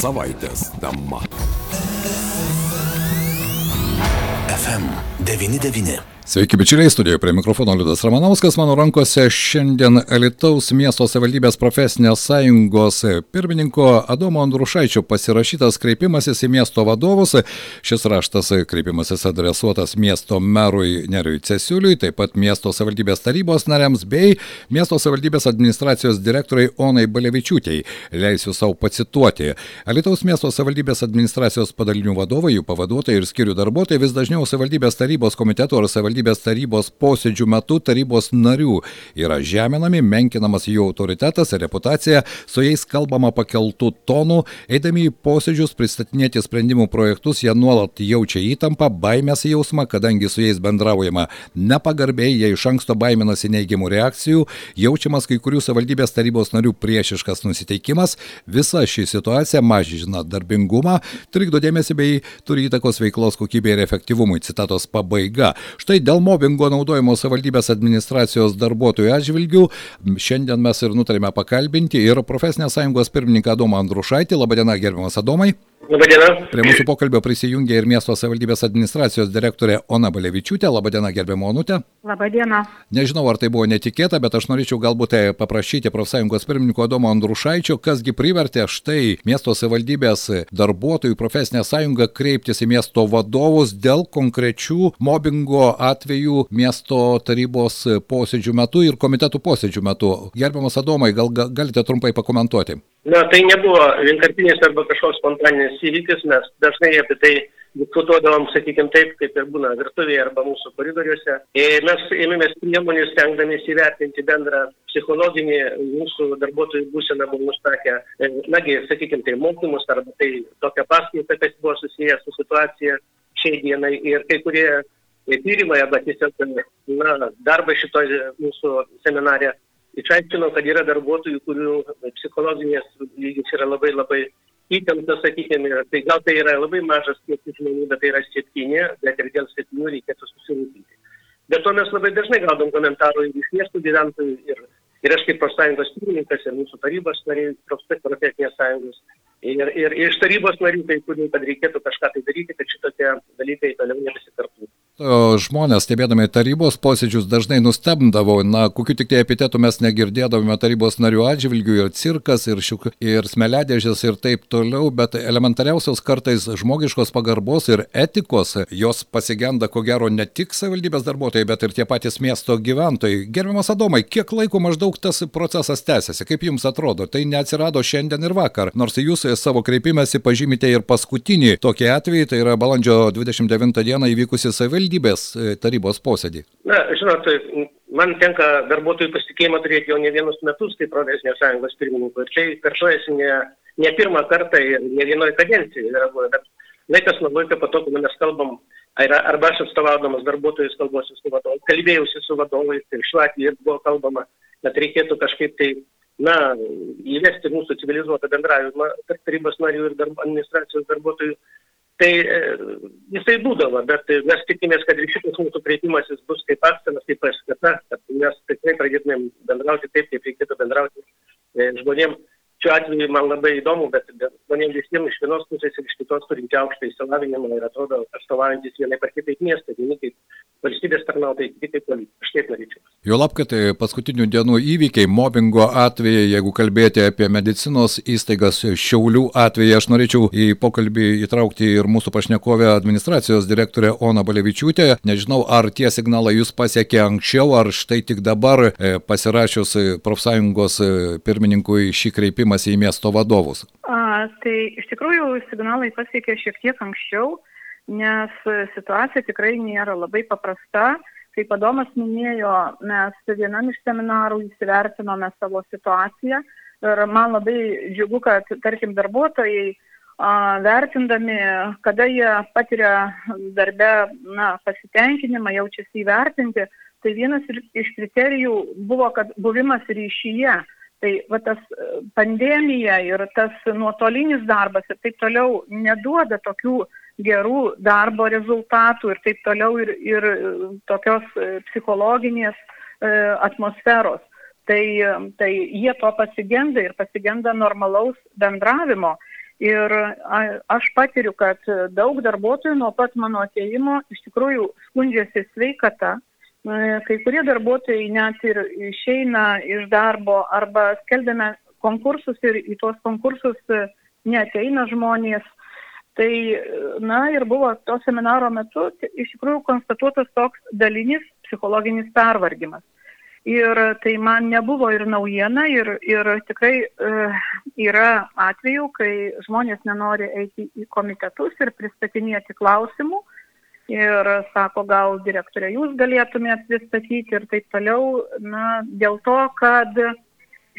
Savaitės tema. FM99. Sveiki, bičiuliai, studijoje prie mikrofono Liudas Ramanauskas, mano rankose šiandien Alitaus miesto savivaldybės profesinės sąjungos pirmininko Adomo Andrušaičio pasirašytas kreipimasis į miesto vadovus. Šis raštas kreipimasis adresuotas miesto merui Neriui Cesiuliui, taip pat miesto savivaldybės tarybos nariams bei miesto savivaldybės administracijos direktoriai Onai Balevičiūtėjai. Leisiu savo pacituoti. Alitaus miesto savivaldybės administracijos padalinių vadovai, jų pavaduotojai ir skirių darbuotojai vis dažniau savivaldybės tarybos komiteto ar savivaldybės savivaldybės tarybos posėdžių metu tarybos narių yra žeminami, menkinamas jų autoritetas ir reputacija, su jais kalbama pakeltų tonų, eidami į posėdžius pristatinėti sprendimų projektus, jie nuolat jaučia įtampą, baimės jausmą, kadangi su jais bendraujama nepagarbiai, jie iš anksto baiminasi neigiamų reakcijų, jaučiamas kai kurių savivaldybės tarybos narių priešiškas nusiteikimas, visa ši situacija mažina darbingumą, trikdo dėmesį bei turi įtakos veiklos kokybei ir efektyvumui. Citatos pabaiga. Štai dėl mobingo naudojimo savivaldybės administracijos darbuotojų atžvilgių šiandien mes ir nutarėme pakalbinti ir profesinės sąjungos pirmininką Adomą Andrušaitį. Labadiena, gerbiamas Adomai. Labadiena. Prie mūsų pokalbio prisijungė ir miesto savivaldybės administracijos direktorė Ona Balevičiūtė. Labadiena, gerbiamo Onutė. Labadiena. Nežinau, ar tai buvo netikėta, bet aš norėčiau galbūt tai paprašyti profsąjungos pirmininko Adomo Andrušaičio, kasgi privertė štai miesto savivaldybės darbuotojų profesinę sąjungą kreiptis į miesto vadovus dėl konkrečių mobingo atvejų miesto tarybos posėdžių metu ir komitetų posėdžių metu. Gerbiamas Adomai, gal galite trumpai pakomentuoti? Na, tai nebuvo vienkartinis arba kažkoks spontaninis įvykis, mes dažnai apie tai diskutuodavom, sakykime taip, kaip ir būna virtuvėje arba mūsų koridoriuose. Ir mes ėmėmės priemonių stengdamės įvertinti bendrą psichologinį mūsų darbuotojų būseną, mums nustatė, nagi, sakykime, tai mokymus arba tai tokią paskaitą, kas buvo susijęs su situacija šiai dienai. Ir kai kurie tyrimai arba tiesiog na, darbas šitoje mūsų seminarė išaiškino, kad yra darbuotojų, kurių psichologinės lygis yra labai labai įtemptas, sakykime, tai gal tai yra labai mažas kiekis žmonių, bet tai yra septyni, bet ir dėl septynių reikėtų susirūpinti. Bet to mes labai dažnai gaudom komentarų iš miestų gyventojų, ir, ir aš kaip profsąjungos pirmininkas, ir mūsų tarybos nariai, profesinės sąjungos, ir, ir, iš tarybos narių, tai kurių, kad reikėtų kažką tai daryti, kad šitokie dalykai toliau nebesikartų žmonės, stebėdami tarybos posėdžius, dažnai nustebdavo, na, kokiu tik tai epitetų mes negirdėdavome tarybos narių atžvilgių ir cirkas, ir, šiuk, ir smeledėžės ir taip toliau, bet elementariausios kartais žmogiškos pagarbos ir etikos jos pasigenda ko gero ne tik savivaldybės darbuotojai, bet ir tie patys miesto gyventojai. Gerbiamas Adomai, kiek laiko maždaug tas procesas tęsiasi, kaip jums atrodo, tai neatsirado šiandien ir vakar, nors jūs savo kreipimėsi pažymite ir paskutinį tokį atvejį, tai yra balandžio 29 dieną įvykusi savivaldybė savivaldybės e, tarybos posėdį? Na, žinot, man tenka darbuotojų pasitikėjimą turėti jau ne vienus metus kaip profesinės sąjungos pirmininko. Ir tai kartuojasi ne, ne pirmą kartą ir ne vienoje kadencijoje. Bet laikas nuo laiko po to, kai mes kalbam, arba aš atstovaudamas darbuotojus kalbuosi su vadovais, kalbėjausi su vadovais ir šiuo atveju buvo kalbama, kad reikėtų kažkaip tai na, įvesti mūsų civilizuotą bendravimą tarp tarybos narių ir darb, administracijos darbuotojų Tai e, jisai būdavo, bet mes tikimės, kad ir šitas mūsų kreipimasis bus kaip akstinas, kaip paskata, kad mes tikrai pradėtumėm bendrauti taip, kaip reikėtų bendrauti e, žmonėms šiuo atveju man labai įdomu, bet žmonėms visiems iš vienos pusės ir iš kitos turinti aukštą įsilavinimą ir atrodo atstovaujantis vienai par kitaip miestą, vieni kaip valstybės tarnautojai, kiti kaip politikai. Aš taip norėčiau. Jo lab, kad tai paskutinių dienų įvykiai, mobbingo atvejai, jeigu kalbėti apie medicinos įstaigas Šiaulių atvejai, aš norėčiau į pokalbį įtraukti ir mūsų pašnekovę administracijos direktorę Ona Balevičiūtę. Nežinau, ar tie signalai jūs pasiekė anksčiau, ar štai tik dabar e, pasirašius profsąjungos e, pirmininkui šį kreipimą kreipimąsi į miesto vadovus? A, tai iš tikrųjų signalai pasiekė šiek tiek anksčiau, nes situacija tikrai nėra labai paprasta. Kaip Adomas minėjo, mes vienam iš seminarų įsivertinome savo situaciją ir man labai džiugu, kad, tarkim, darbuotojai vertindami, kada jie patiria darbe na, pasitenkinimą, jaučiasi įvertinti, tai vienas iš kriterijų buvo, kad buvimas ryšyje Tai va tas e, pandemija ir tas nuotolinis darbas ir taip toliau neduoda tokių gerų darbo rezultatų ir taip toliau ir, ir e, tokios e, psichologinės atmosferos. Tai, tai jie to pasigenda ir pasigenda normalaus bendravimo. Ir aš patiriu, kad daug darbuotojų nuo pat mano ateimo iš tikrųjų skundžiasi sveikata. Kai kurie darbuotojai net ir išeina iš darbo arba skelbėme konkursus ir į tuos konkursus neteina žmonės. Tai, na ir buvo to seminaro metu iš tikrųjų konstatuotas toks dalinis psichologinis pervargimas. Ir tai man nebuvo ir naujiena, ir, ir tikrai e, yra atvejų, kai žmonės nenori eiti į komitetus ir pristatinėti klausimų. Ir sako, gal direktorė jūs galėtumėte pristatyti ir taip toliau. Na, dėl to, kad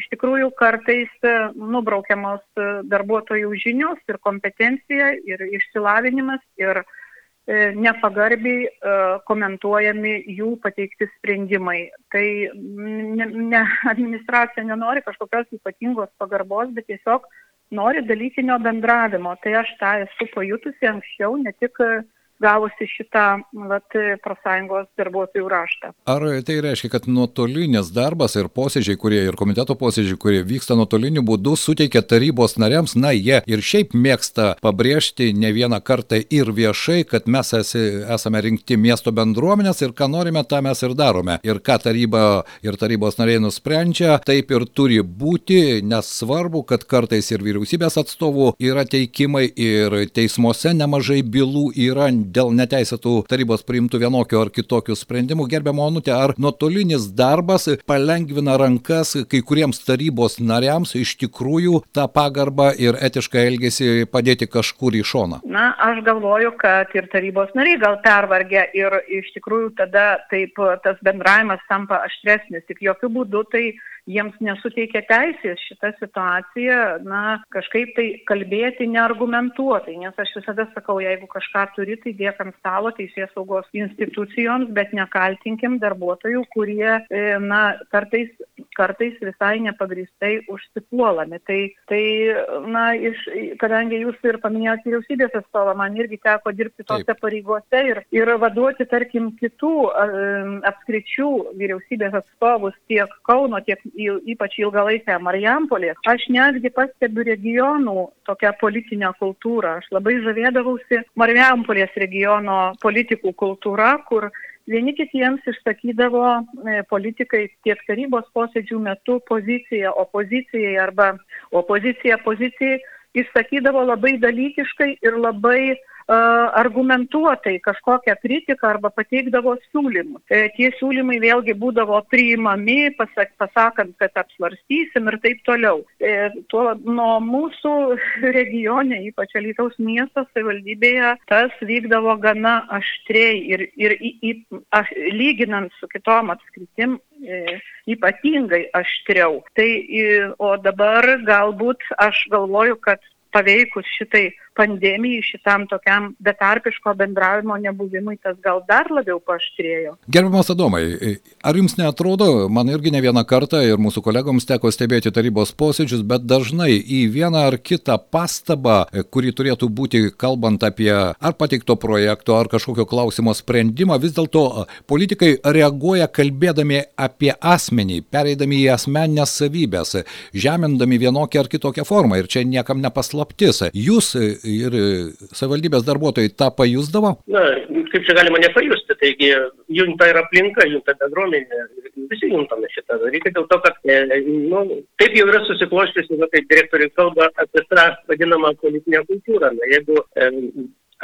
iš tikrųjų kartais nubraukiamos darbuotojų žinios ir kompetencija ir išsilavinimas ir E, nepagarbiai e, komentuojami jų pateikti sprendimai. Tai ne, ne, administracija nenori kažkokios ypatingos pagarbos, bet tiesiog nori dalykinio bendravimo. Tai aš tą esu pajutusi anksčiau, ne tik gavusi šitą vat, profsąjungos darbuotojų raštą. Ar tai reiškia, kad nuotolinis darbas ir posėdžiai, kurie ir komiteto posėdžiai, kurie vyksta nuotoliniu būdu, suteikia tarybos nariams, na jie ir šiaip mėgsta pabrėžti ne vieną kartą ir viešai, kad mes esi, esame rinkti miesto bendruomenės ir ką norime, tą mes ir darome. Ir ką taryba ir tarybos nariai nusprendžia, taip ir turi būti, nes svarbu, kad kartais ir vyriausybės atstovų yra teikimai ir teismuose nemažai bylų yra dėl neteisėtų tarybos priimtų vienokių ar kitokių sprendimų. Gerbiamo Onutė, ar nuotolinis darbas palengvina rankas kai kuriems tarybos nariams iš tikrųjų tą pagarbą ir etišką elgesį padėti kažkur į šoną? Na, aš galvoju, kad ir tarybos nariai gal pervargę ir iš tikrųjų tada taip tas bendravimas tampa aštresnis, tik jokių būdų tai jiems nesuteikia teisės šitą situaciją, na, kažkaip tai kalbėti neargumentuotai, nes aš visada sakau, jeigu kažką turi, tai dėk ant stalo teisės saugos institucijoms, bet nekaltinkim darbuotojų, kurie, e, na, kartais, kartais visai nepagristai užsipuolami. Tai, tai na, iš, kadangi jūs ir paminėjote vyriausybės atstovą, man irgi teko dirbti tose Taip. pareigose ir, ir vaduoti, tarkim, kitų apskričių vyriausybės atstovus tiek Kauno, tiek ypač ilgalaikę Marijampolį, aš netgi pastebiu regionų tokią politinę kultūrą. Aš labai žavėdavausi Marijampolės regiono politikų kultūra, kur vieni kitiems išsakydavo e, politikai tiek tarybos posėdžių metu poziciją opozicijai arba opozicija pozicijai išsakydavo labai dalykiškai ir labai argumentuotai kažkokią kritiką arba pateikdavo siūlymus. E, tie siūlymai vėlgi būdavo priimami, pasak, pasakant, kad apsvarstysim ir taip toliau. E, tuo, nuo mūsų regione, ypač Alytaus miesto savivaldybėje, tas vykdavo gana aštriai ir, ir į, į, aš, lyginant su kitom apskritim e, ypatingai aštriau. Tai, o dabar galbūt aš galvoju, kad paveikus šitai pandemijai, šitam tokiam betarpiško bendravimo nebuvimui, tas gal dar labiau paaštrėjo. Gerbiamas Adomai, ar jums netrodo, man irgi ne vieną kartą ir mūsų kolegoms teko stebėti tarybos posėdžius, bet dažnai į vieną ar kitą pastabą, kuri turėtų būti kalbant apie ar pateikto projekto, ar kažkokio klausimo sprendimą, vis dėlto politikai reaguoja kalbėdami apie asmenį, pereidami į asmeninės savybės, žemindami vienokią ar kitokią formą. Ir čia niekam nepaslaptis. Jūs ir savivaldybės darbuotojai tą pajusdavo? Na, kaip čia galima nepajusti, taigi junta ir aplinka, junta bendruomenė, visi juntame šitą dalyką dėl to, kad e, nu, taip jau yra susikloščiusi, kaip direktoriai kalba apie tą vadinamą politinę kultūrą. Na, jeigu e,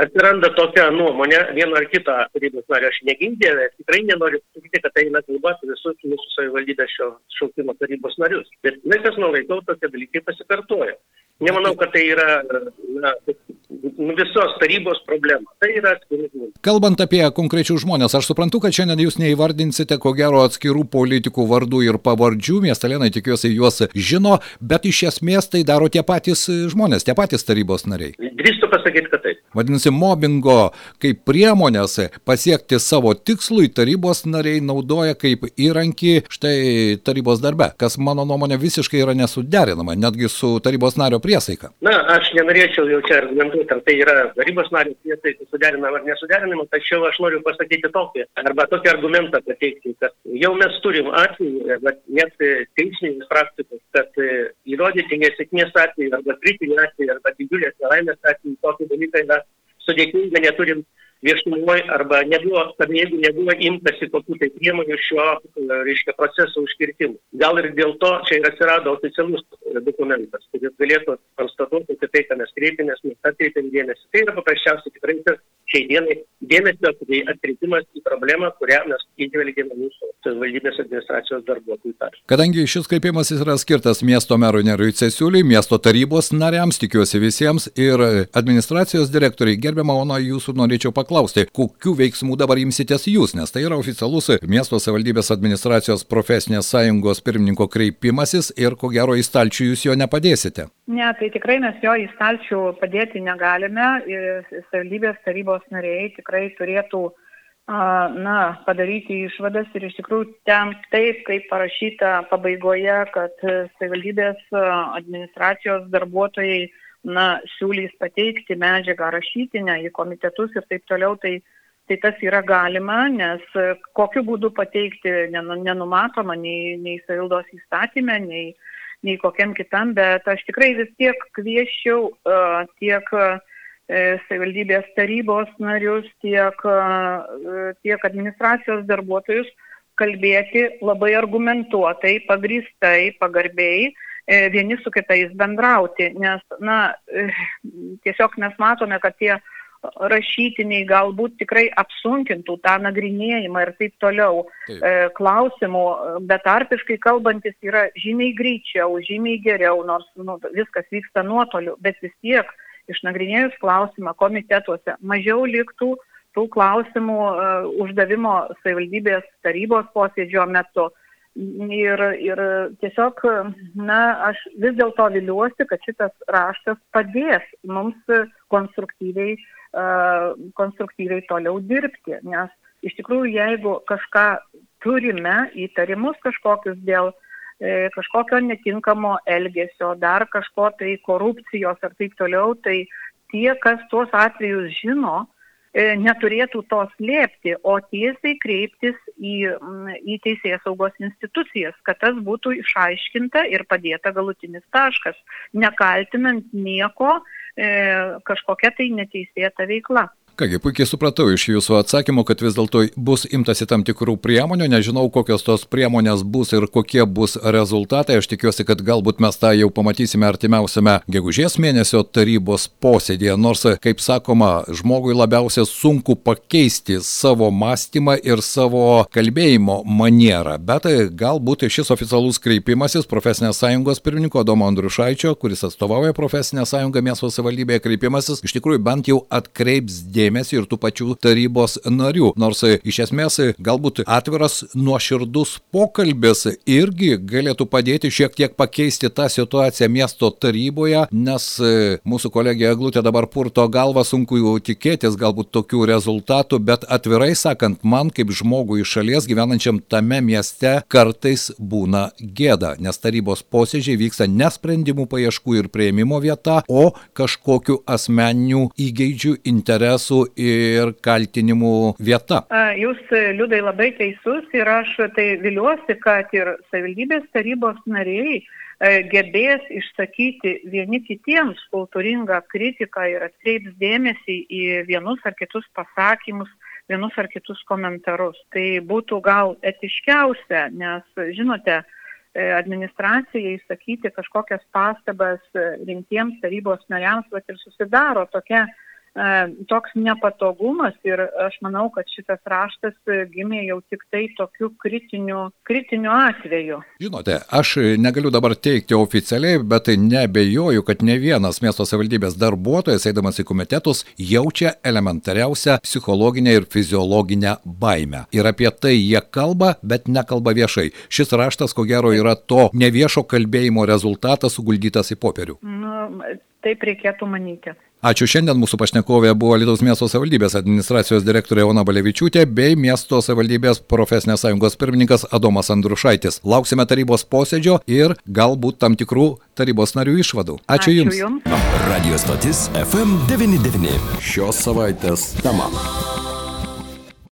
atsiranda tokia nuomonė, vieno ar kito tarybos nario aš negindė, tikrai nenoriu pasakyti, kad tai eina kalba apie visus mūsų savivaldybės šio šaukimo tarybos narius. Bet laikas nuo laiko tokie dalykai pasikartoja. Nemanau, kad tai yra na, nu, visos tarybos problema. Tai yra atskiri žmonės. Kalbant apie konkrečius žmonės, aš suprantu, kad šiandien jūs neįvardinsite ko gero atskirų politikų vardų ir pavardžių, miestelėnai tikiuosi juos žino, bet iš esmės tai daro tie patys žmonės, tie patys tarybos nariai. Drįstu pasakyti, kad taip. Vadinasi, mobingo kaip priemonės pasiekti savo tikslui tarybos nariai naudoja kaip įrankį štai tarybos darbe, kas mano nuomonė visiškai yra nesuderinama, netgi su tarybos nario priesaika. Na, aš nenorėčiau jau čia argumentuoti ar tai yra tarybos nario prietaisai suderinama ar nesuderinama, tačiau aš noriu pasakyti tokį, arba tokį argumentą pateikti, kad jau mes turim atvejų, net teisinės praktikos, kad įrodyti nesėkmės atveju, arba kritinį atvejį, arba didžiulės nelaimės atveju, tokį dalyką yra sudėtinga, neturim viešumoje arba nebuvo, kad jeigu nebuvo imtasi kokių tai priemonių šio, reiškia, proceso užkirtimų. Gal ir dėl to čia ir atsirado oficialus dokumentas, kuris galėtų konstatuoti, kad tai, ką mes kreipėmės, mes atkreipėm dėmesį. Tai yra paprasčiausiai tikrai šiai dienai dėmesio atkreipimas į problemą, kurią mes įžvelgėme mūsų savivaldybės administracijos darbuotojų tarpe. Kadangi šis kreipimasis yra skirtas miesto merui Nerui Cesiuliui, miesto tarybos nariams, tikiuosi visiems ir administracijos direktoriai, gerbiamą Ona, jūsų norėčiau paklausti, kokiu veiksmu dabar imsitės jūs, nes tai yra oficialus miesto savivaldybės administracijos profesinės sąjungos pirmininko kreipimasis ir ko gero į stalčių jūs jo nepadėsite. Ne, tai tikrai mes jo į stalčių padėti negalime. Savivaldybės tarybos nariai tikrai turėtų na, padaryti išvadas ir iš tikrųjų ten taip, kaip parašyta pabaigoje, kad savivaldybės administracijos darbuotojai na, siūlys pateikti medžiagą rašytinę į komitetus ir taip toliau, tai, tai tas yra galima, nes kokiu būdu pateikti nenumatoma nei, nei savildos įstatymė, nei, nei kokiam kitam, bet aš tikrai vis tiek kvieščiau uh, tiek uh, savivaldybės tarybos narius, tiek, uh, tiek administracijos darbuotojus kalbėti labai argumentuotai, pagristai, pagarbiai, vieni su kitais bendrauti, nes, na, tiesiog mes matome, kad tie rašytiniai galbūt tikrai apsunkintų tą nagrinėjimą ir taip toliau taip. E, klausimų, betarpiškai kalbantis yra žymiai greičiau, žymiai geriau, nors nu, viskas vyksta nuotoliu, bet vis tiek išnagrinėjus klausimą komitetuose mažiau liktų tų klausimų e, uždavimo savivaldybės tarybos posėdžio metu. Ir, ir tiesiog, na, aš vis dėlto viliuosi, kad šitas raštas padės mums konstruktyviai uh, konstruktyviai toliau dirbti, nes iš tikrųjų, jeigu kažką turime, įtarimus kažkokius dėl e, kažkokio netinkamo elgesio, dar kažko tai korupcijos ar taip toliau, tai tie, kas tuos atvejus žino, neturėtų to slėpti, o tiesiai kreiptis į, į teisės saugos institucijas, kad tas būtų išaiškinta ir padėta galutinis taškas, nekaltinant nieko, e, kažkokia tai neteisėta veikla. Kągi, puikiai supratau iš jūsų atsakymo, kad vis dėlto bus imtasi tam tikrų priemonių, nežinau, kokios tos priemonės bus ir kokie bus rezultatai. Aš tikiuosi, kad galbūt mes tą jau pamatysime artimiausiame gegužės mėnesio tarybos posėdėje. Nors, kaip sakoma, žmogui labiausiai sunku pakeisti savo mąstymą ir savo kalbėjimo manierą. Bet galbūt šis oficialus kreipimasis profesinės sąjungos pirmininko Domo Andrušaičio, kuris atstovauja profesinę sąjungą miesto savivaldybėje, kreipimasis iš tikrųjų bent jau atkreips dėmesį dėmesį ir tų pačių tarybos narių. Nors e, iš esmės e, galbūt atviras nuoširdus pokalbis irgi galėtų padėti šiek tiek pakeisti tą situaciją miesto taryboje, nes e, mūsų kolegė Eglutė dabar purto galvą, sunku jau tikėtis galbūt tokių rezultatų, bet atvirai sakant, man kaip žmogui iš šalies gyvenančiam tame mieste kartais būna gėda, nes tarybos posėdžiai vyksta ne sprendimų paieškų ir prieimimo vieta, o kažkokiu asmeniniu įgeidžiu interesų ginčų ir kaltinimų vieta. Jūs, liūdai, labai teisus ir aš tai viliuosi, kad ir savivaldybės tarybos nariai e, gebės išsakyti vieni kitiems kultūringą kritiką ir atkreips dėmesį į vienus ar kitus pasakymus, vienus ar kitus komentarus. Tai būtų gal etiškiausia, nes, žinote, e, administracijai išsakyti kažkokias pastabas e, rimtiems tarybos nariams, bet ir susidaro tokia E, toks nepatogumas ir aš manau, kad šitas raštas gimė jau tik tai tokiu kritiniu, kritiniu atveju. Žinote, aš negaliu dabar teikti oficialiai, bet tai nebejoju, kad ne vienas miesto savivaldybės darbuotojas, eidamas į komitetus, jaučia elementariausią psichologinę ir fiziologinę baimę. Ir apie tai jie kalba, bet nekalba viešai. Šis raštas, ko gero, yra to neviešo kalbėjimo rezultatas suguldytas į popierių. Nu, taip reikėtų manyti. Ačiū šiandien mūsų pašnekovė buvo Lietuvos miesto savivaldybės administracijos direktorė Ona Balevičiūtė bei miesto savivaldybės profesinės sąjungos pirmininkas Adomas Andrušaitis. Lauksime tarybos posėdžio ir galbūt tam tikrų tarybos narių išvadų. Ačiū, Ačiū Jums. Jums. Radio stotis FM99. Šios savaitės tema.